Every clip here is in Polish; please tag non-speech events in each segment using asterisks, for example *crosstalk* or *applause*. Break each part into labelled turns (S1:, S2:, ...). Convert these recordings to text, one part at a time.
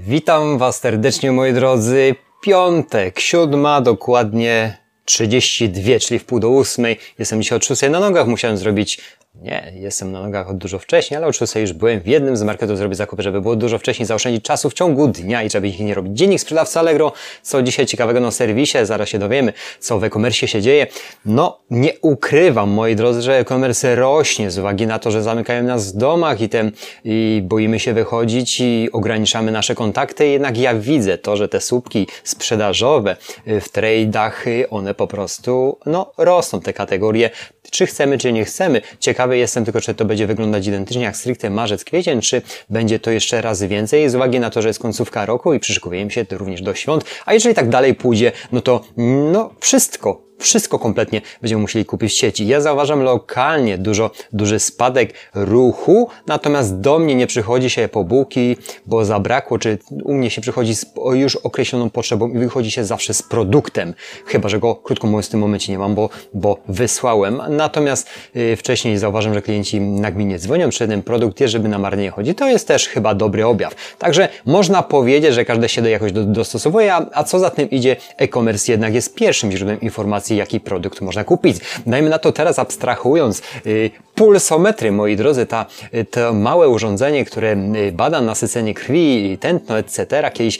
S1: Witam Was serdecznie, moi drodzy. Piątek, siódma, dokładnie 32, czyli w pół do ósmej. Jestem dzisiaj od szóstej na nogach. Musiałem zrobić nie, jestem na nogach od dużo wcześniej, ale oczywiście już byłem w jednym z marketów zrobić zakupy, żeby było dużo wcześniej, zaoszczędzić czasu w ciągu dnia i żeby ich nie robić. Dziennik sprzedawca Allegro, co dzisiaj ciekawego na serwisie, zaraz się dowiemy, co w e-commerce się dzieje. No, nie ukrywam, moi drodzy, że e-commerce rośnie z uwagi na to, że zamykają nas w domach i, ten, i boimy się wychodzić i ograniczamy nasze kontakty, jednak ja widzę to, że te słupki sprzedażowe w trade'ach, one po prostu, no, rosną te kategorie czy chcemy, czy nie chcemy. Ciekawy jestem tylko, czy to będzie wyglądać identycznie jak stricte marzec, kwiecień, czy będzie to jeszcze razy więcej, z uwagi na to, że jest końcówka roku i przyszykujemy się również do świąt. A jeżeli tak dalej pójdzie, no to no wszystko wszystko kompletnie będziemy musieli kupić w sieci. Ja zauważam lokalnie dużo, duży spadek ruchu, natomiast do mnie nie przychodzi się po bułki, bo zabrakło, czy u mnie się przychodzi z już określoną potrzebą i wychodzi się zawsze z produktem. Chyba, że go krótko mówiąc w tym momencie nie mam, bo, bo wysłałem. Natomiast yy, wcześniej zauważam, że klienci nagminnie dzwonią przy ten produkt, żeby na marnie chodzi. To jest też chyba dobry objaw. Także można powiedzieć, że każdy się do jakoś do, dostosowuje, a, a co za tym idzie, e-commerce jednak jest pierwszym źródłem informacji informacji, jaki produkt można kupić. Dajmy na to teraz abstrahując, y, pulsometry, moi drodzy, ta, y, to małe urządzenie, które y, bada nasycenie krwi, tętno, etc. Kiedyś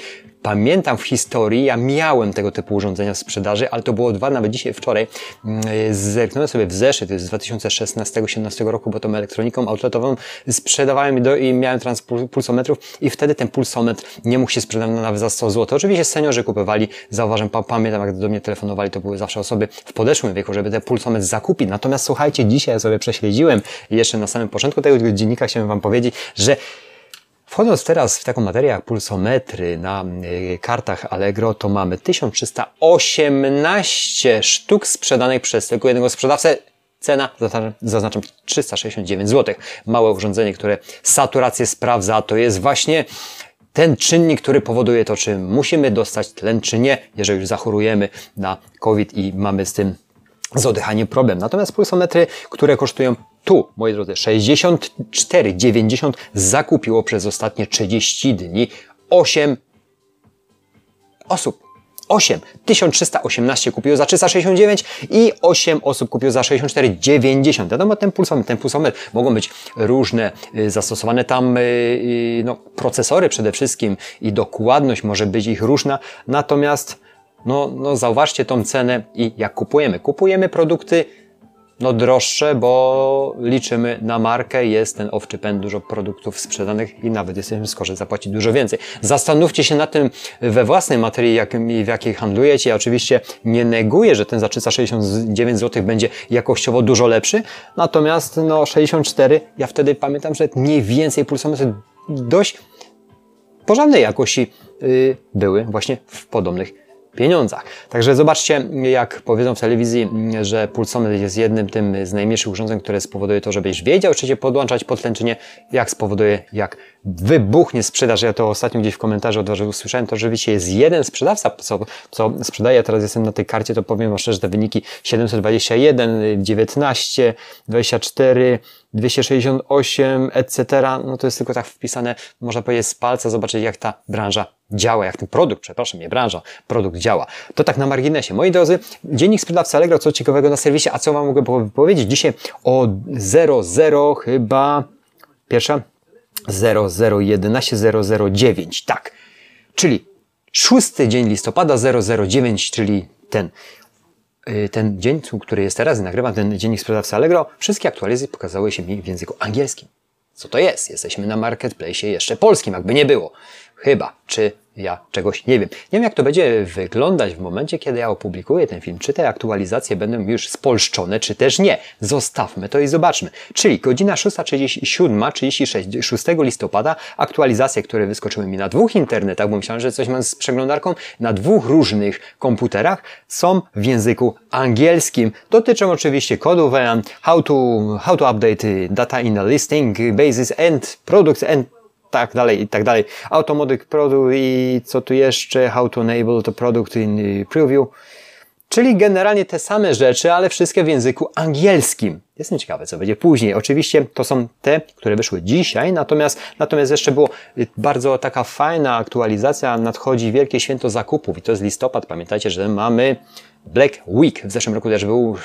S1: Pamiętam w historii, ja miałem tego typu urządzenia w sprzedaży, ale to było dwa, nawet dzisiaj, wczoraj. Mm, zerknąłem sobie w zeszyt z 2016-2017 roku, bo tą elektroniką outletową sprzedawałem do, i miałem transpulsometrów i wtedy ten pulsometr nie mógł się sprzedać nawet za 100 zł. Oczywiście seniorzy kupowali, zauważam, pamiętam jak do mnie telefonowali, to były zawsze osoby w podeszłym wieku, żeby ten pulsometr zakupić. Natomiast słuchajcie, dzisiaj ja sobie prześledziłem jeszcze na samym początku tego dziennika chciałem Wam powiedzieć, że Wchodząc teraz w taką materię jak pulsometry na y, kartach Allegro, to mamy 1318 sztuk sprzedanych przez tylko jednego sprzedawcę. Cena, zaznaczam, 369 zł. Małe urządzenie, które saturację sprawdza, to jest właśnie ten czynnik, który powoduje to, czy musimy dostać tlen, czy nie, jeżeli już zachorujemy na COVID i mamy z tym z oddychaniem problem. Natomiast pulsometry, które kosztują tu, moi drodzy, 64,90 zakupiło przez ostatnie 30 dni 8 osób. 8. 1318 kupiło za 369 i 8 osób kupiło za 64,90. Wiadomo, ten pulsometr, ten pulsometr mogą być różne, y, zastosowane tam y, y, no, procesory przede wszystkim i dokładność może być ich różna, natomiast no, no zauważcie tą cenę i jak kupujemy. Kupujemy produkty no droższe, bo liczymy na markę, jest ten owczy pęd, dużo produktów sprzedanych i nawet jesteśmy skorzy zapłacić dużo więcej. Zastanówcie się na tym we własnej materii, jak, w jakiej handlujecie. Ja oczywiście nie neguję, że ten za 369 zł będzie jakościowo dużo lepszy, natomiast no 64, ja wtedy pamiętam, że mniej więcej pulsometry dość porządnej jakości yy, były właśnie w podobnych pieniądzach. Także zobaczcie, jak powiedzą w telewizji, że pulsometr jest jednym tym z najmniejszych urządzeń, które spowoduje to, żebyś wiedział, czy cię podłączać pod tlen, czy nie, jak spowoduje, jak wybuchnie sprzedaż. Ja to ostatnio gdzieś w komentarzu od Was usłyszałem, to rzeczywiście jest jeden sprzedawca, co, co sprzedaje, teraz jestem na tej karcie, to powiem Wam szczerze, te wyniki 721, 19, 24, 268, etc. No to jest tylko tak wpisane, można powiedzieć z palca, zobaczyć jak ta branża działa, jak ten produkt, przepraszam, nie branża, produkt działa. To tak na marginesie. Moi drodzy, dziennik sprzedawcy Allegro, co ciekawego na serwisie, a co Wam mogę powiedzieć? Dzisiaj o 00 chyba, pierwsza? 0011 009, tak. Czyli szósty dzień listopada 009, czyli ten ten dzień, który jest teraz, nagrywam ten dziennik sprzedawcy Allegro, wszystkie aktualizacje pokazały się mi w języku angielskim. Co to jest? Jesteśmy na marketplace jeszcze polskim, jakby nie było. Chyba. Czy ja czegoś nie wiem. Nie wiem, jak to będzie wyglądać w momencie, kiedy ja opublikuję ten film. Czy te aktualizacje będą już spolszczone, czy też nie. Zostawmy to i zobaczmy. Czyli godzina 6.37, 36, 6 listopada, aktualizacje, które wyskoczyły mi na dwóch internetach, bo myślałem, że coś mam z przeglądarką, na dwóch różnych komputerach, są w języku angielskim. Dotyczą oczywiście kodów, how to, how to update data in a listing basis and products and tak dalej, i tak dalej. Automatic Product i co tu jeszcze, How to Enable to Product in Preview. Czyli generalnie te same rzeczy, ale wszystkie w języku angielskim. Jestem ciekawy, co będzie później. Oczywiście to są te, które wyszły dzisiaj, natomiast, natomiast jeszcze było bardzo taka fajna aktualizacja. Nadchodzi wielkie święto zakupów i to jest listopad. Pamiętajcie, że mamy Black Week w zeszłym roku też był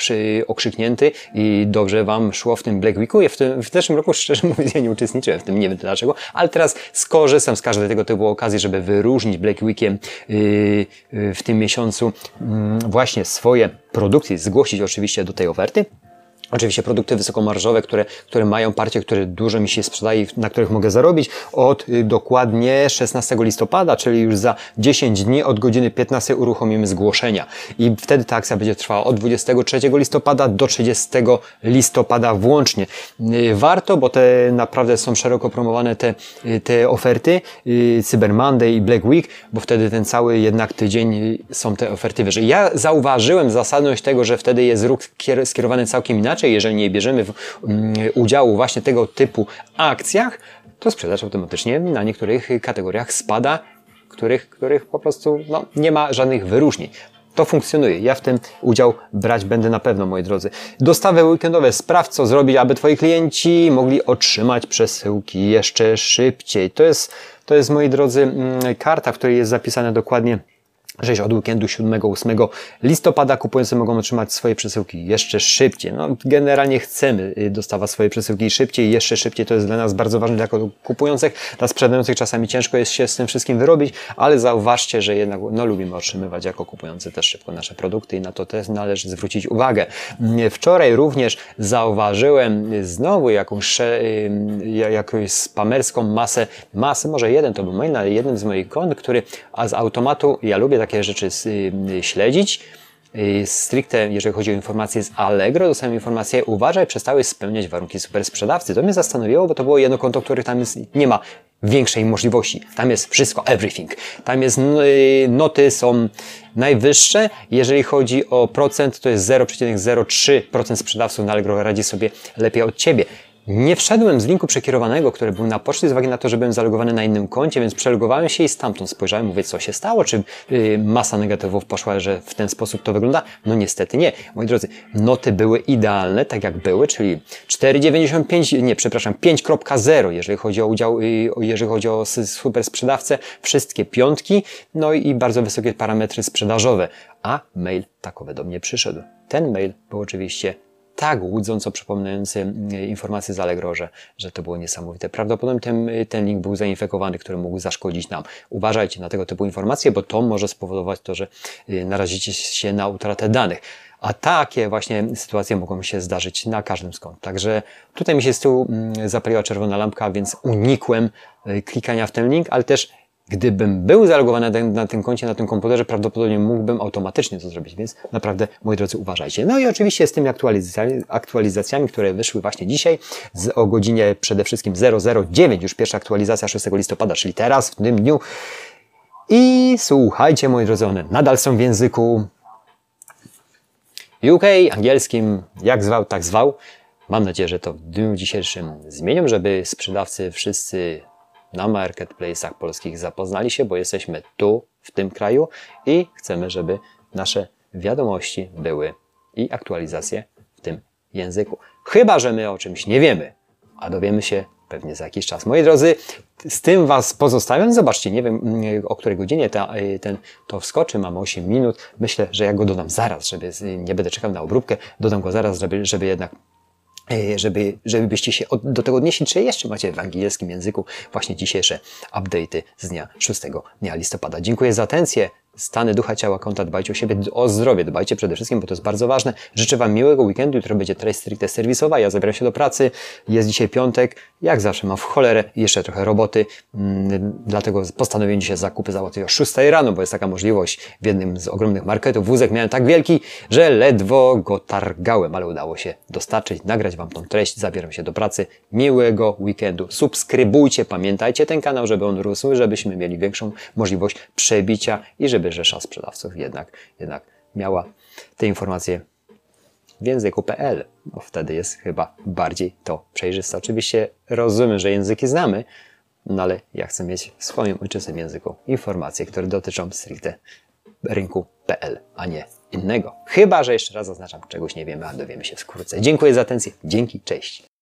S1: okrzyknięty i dobrze Wam szło w tym Black Weeku. Ja w, tym, w zeszłym roku, *laughs* szczerze mówiąc, ja nie uczestniczyłem w tym, nie wiem dlaczego, ale teraz skorzystam z każdej tego typu okazji, żeby wyróżnić Black Weekiem yy, yy, w tym miesiącu yy, właśnie swoje produkcje, zgłosić oczywiście do tej oferty. Oczywiście produkty wysokomarżowe, które, które mają partie, które dużo mi się sprzedaje, na których mogę zarobić od y, dokładnie 16 listopada, czyli już za 10 dni od godziny 15 uruchomimy zgłoszenia. I wtedy ta akcja będzie trwała od 23 listopada do 30 listopada włącznie. Y, warto, bo te naprawdę są szeroko promowane te, y, te oferty, Cyber Monday i Black Week, bo wtedy ten cały jednak tydzień są te oferty wyżej. Ja zauważyłem zasadność tego, że wtedy jest ruch skierowany całkiem inaczej, inaczej, jeżeli nie bierzemy w, um, udziału właśnie tego typu akcjach, to sprzedaż automatycznie na niektórych kategoriach spada, których, których po prostu no, nie ma żadnych wyróżnień. To funkcjonuje. Ja w tym udział brać będę na pewno, moi drodzy. Dostawy weekendowe. Sprawdź, co zrobić, aby Twoi klienci mogli otrzymać przesyłki jeszcze szybciej. To jest, to jest moi drodzy, mm, karta, w której jest zapisane dokładnie że od weekendu 7-8 listopada kupujący mogą otrzymać swoje przesyłki jeszcze szybciej. No, generalnie chcemy y, dostawać swoje przesyłki szybciej, jeszcze szybciej. To jest dla nas bardzo ważne, jako kupujących. Dla sprzedających czasami ciężko jest się z tym wszystkim wyrobić, ale zauważcie, że jednak no, lubimy otrzymywać jako kupujący też szybko nasze produkty i na to też należy zwrócić uwagę. Wczoraj również zauważyłem znowu jakąś, y, jakąś spamerską masę, masę, może jeden to był mail, ale jeden z moich kont, który z automatu, ja lubię takie rzeczy y, śledzić. Y, stricte, jeżeli chodzi o informacje z Allegro, dostałem informację, uważaj, przestały spełniać warunki super sprzedawcy. To mnie zastanowiło, bo to było jedno konto, których tam jest, nie ma większej możliwości. Tam jest wszystko, everything. Tam jest, y, noty są najwyższe. Jeżeli chodzi o procent, to jest 0,03% sprzedawców na Allegro radzi sobie lepiej od Ciebie. Nie wszedłem z linku przekierowanego, który był na poczcie z uwagi na to, że byłem zalogowany na innym koncie, więc przelogowałem się i stamtąd spojrzałem, mówię, co się stało, czy yy, masa negatywów poszła, że w ten sposób to wygląda? No niestety nie. Moi drodzy, noty były idealne, tak jak były, czyli 4,95, nie, przepraszam, 5.0, jeżeli chodzi o udział, yy, jeżeli chodzi o super sprzedawcę, wszystkie piątki, no i bardzo wysokie parametry sprzedażowe. A mail takowy do mnie przyszedł. Ten mail był oczywiście tak łudząco przypominający mm, informacje z Allegro, że, że to było niesamowite. Prawdopodobnie ten, ten link był zainfekowany, który mógł zaszkodzić nam. Uważajcie na tego typu informacje, bo to może spowodować to, że y, narazicie się na utratę danych. A takie właśnie sytuacje mogą się zdarzyć na każdym skąd. Także tutaj mi się z tyłu mm, zapaliła czerwona lampka, więc unikłem y, klikania w ten link, ale też Gdybym był zalogowany na tym koncie, na tym komputerze, prawdopodobnie mógłbym automatycznie to zrobić, więc naprawdę, moi drodzy, uważajcie. No i oczywiście z tymi aktualizacjami, aktualizacjami które wyszły właśnie dzisiaj, z, o godzinie przede wszystkim 009, już pierwsza aktualizacja 6 listopada, czyli teraz, w tym dniu. I słuchajcie, moi drodzy, one nadal są w języku UK, angielskim, jak zwał, tak zwał. Mam nadzieję, że to w dniu dzisiejszym zmienią, żeby sprzedawcy wszyscy na marketplace'ach polskich zapoznali się, bo jesteśmy tu, w tym kraju i chcemy, żeby nasze wiadomości były i aktualizacje w tym języku. Chyba, że my o czymś nie wiemy, a dowiemy się pewnie za jakiś czas. Moi drodzy, z tym Was pozostawiam. Zobaczcie, nie wiem mm, o której godzinie ta, y, ten, to wskoczy. Mamy 8 minut. Myślę, że ja go dodam zaraz, żeby nie będę czekał na obróbkę. Dodam go zaraz, żeby, żeby jednak E, żeby, żebyście się do tego odnieśli, czy jeszcze macie w angielskim języku właśnie dzisiejsze update'y z dnia 6 dnia listopada. Dziękuję za atencję. Stany ducha, ciała, konta, dbajcie o siebie, o zdrowie, dbajcie przede wszystkim, bo to jest bardzo ważne. Życzę Wam miłego weekendu, jutro będzie treść stricte serwisowa, ja zabieram się do pracy, jest dzisiaj piątek, jak zawsze mam w cholerę jeszcze trochę roboty, mm, dlatego postanowiłem dzisiaj zakupy załatwić o 6 rano, bo jest taka możliwość w jednym z ogromnych marketów. Wózek miałem tak wielki, że ledwo go targałem, ale udało się dostarczyć, nagrać Wam tą treść, zabieram się do pracy. Miłego weekendu. Subskrybujcie, pamiętajcie ten kanał, żeby on rósł, żebyśmy mieli większą możliwość przebicia i żeby Rzesza Sprzedawców jednak, jednak miała te informacje w języku PL, bo wtedy jest chyba bardziej to przejrzyste. Oczywiście rozumiem, że języki znamy, no ale ja chcę mieć w swoim ojczystym języku informacje, które dotyczą stricte rynku PL, a nie innego. Chyba, że jeszcze raz zaznaczam, czegoś nie wiemy, a dowiemy się wkrótce. Dziękuję za atencję. Dzięki, cześć.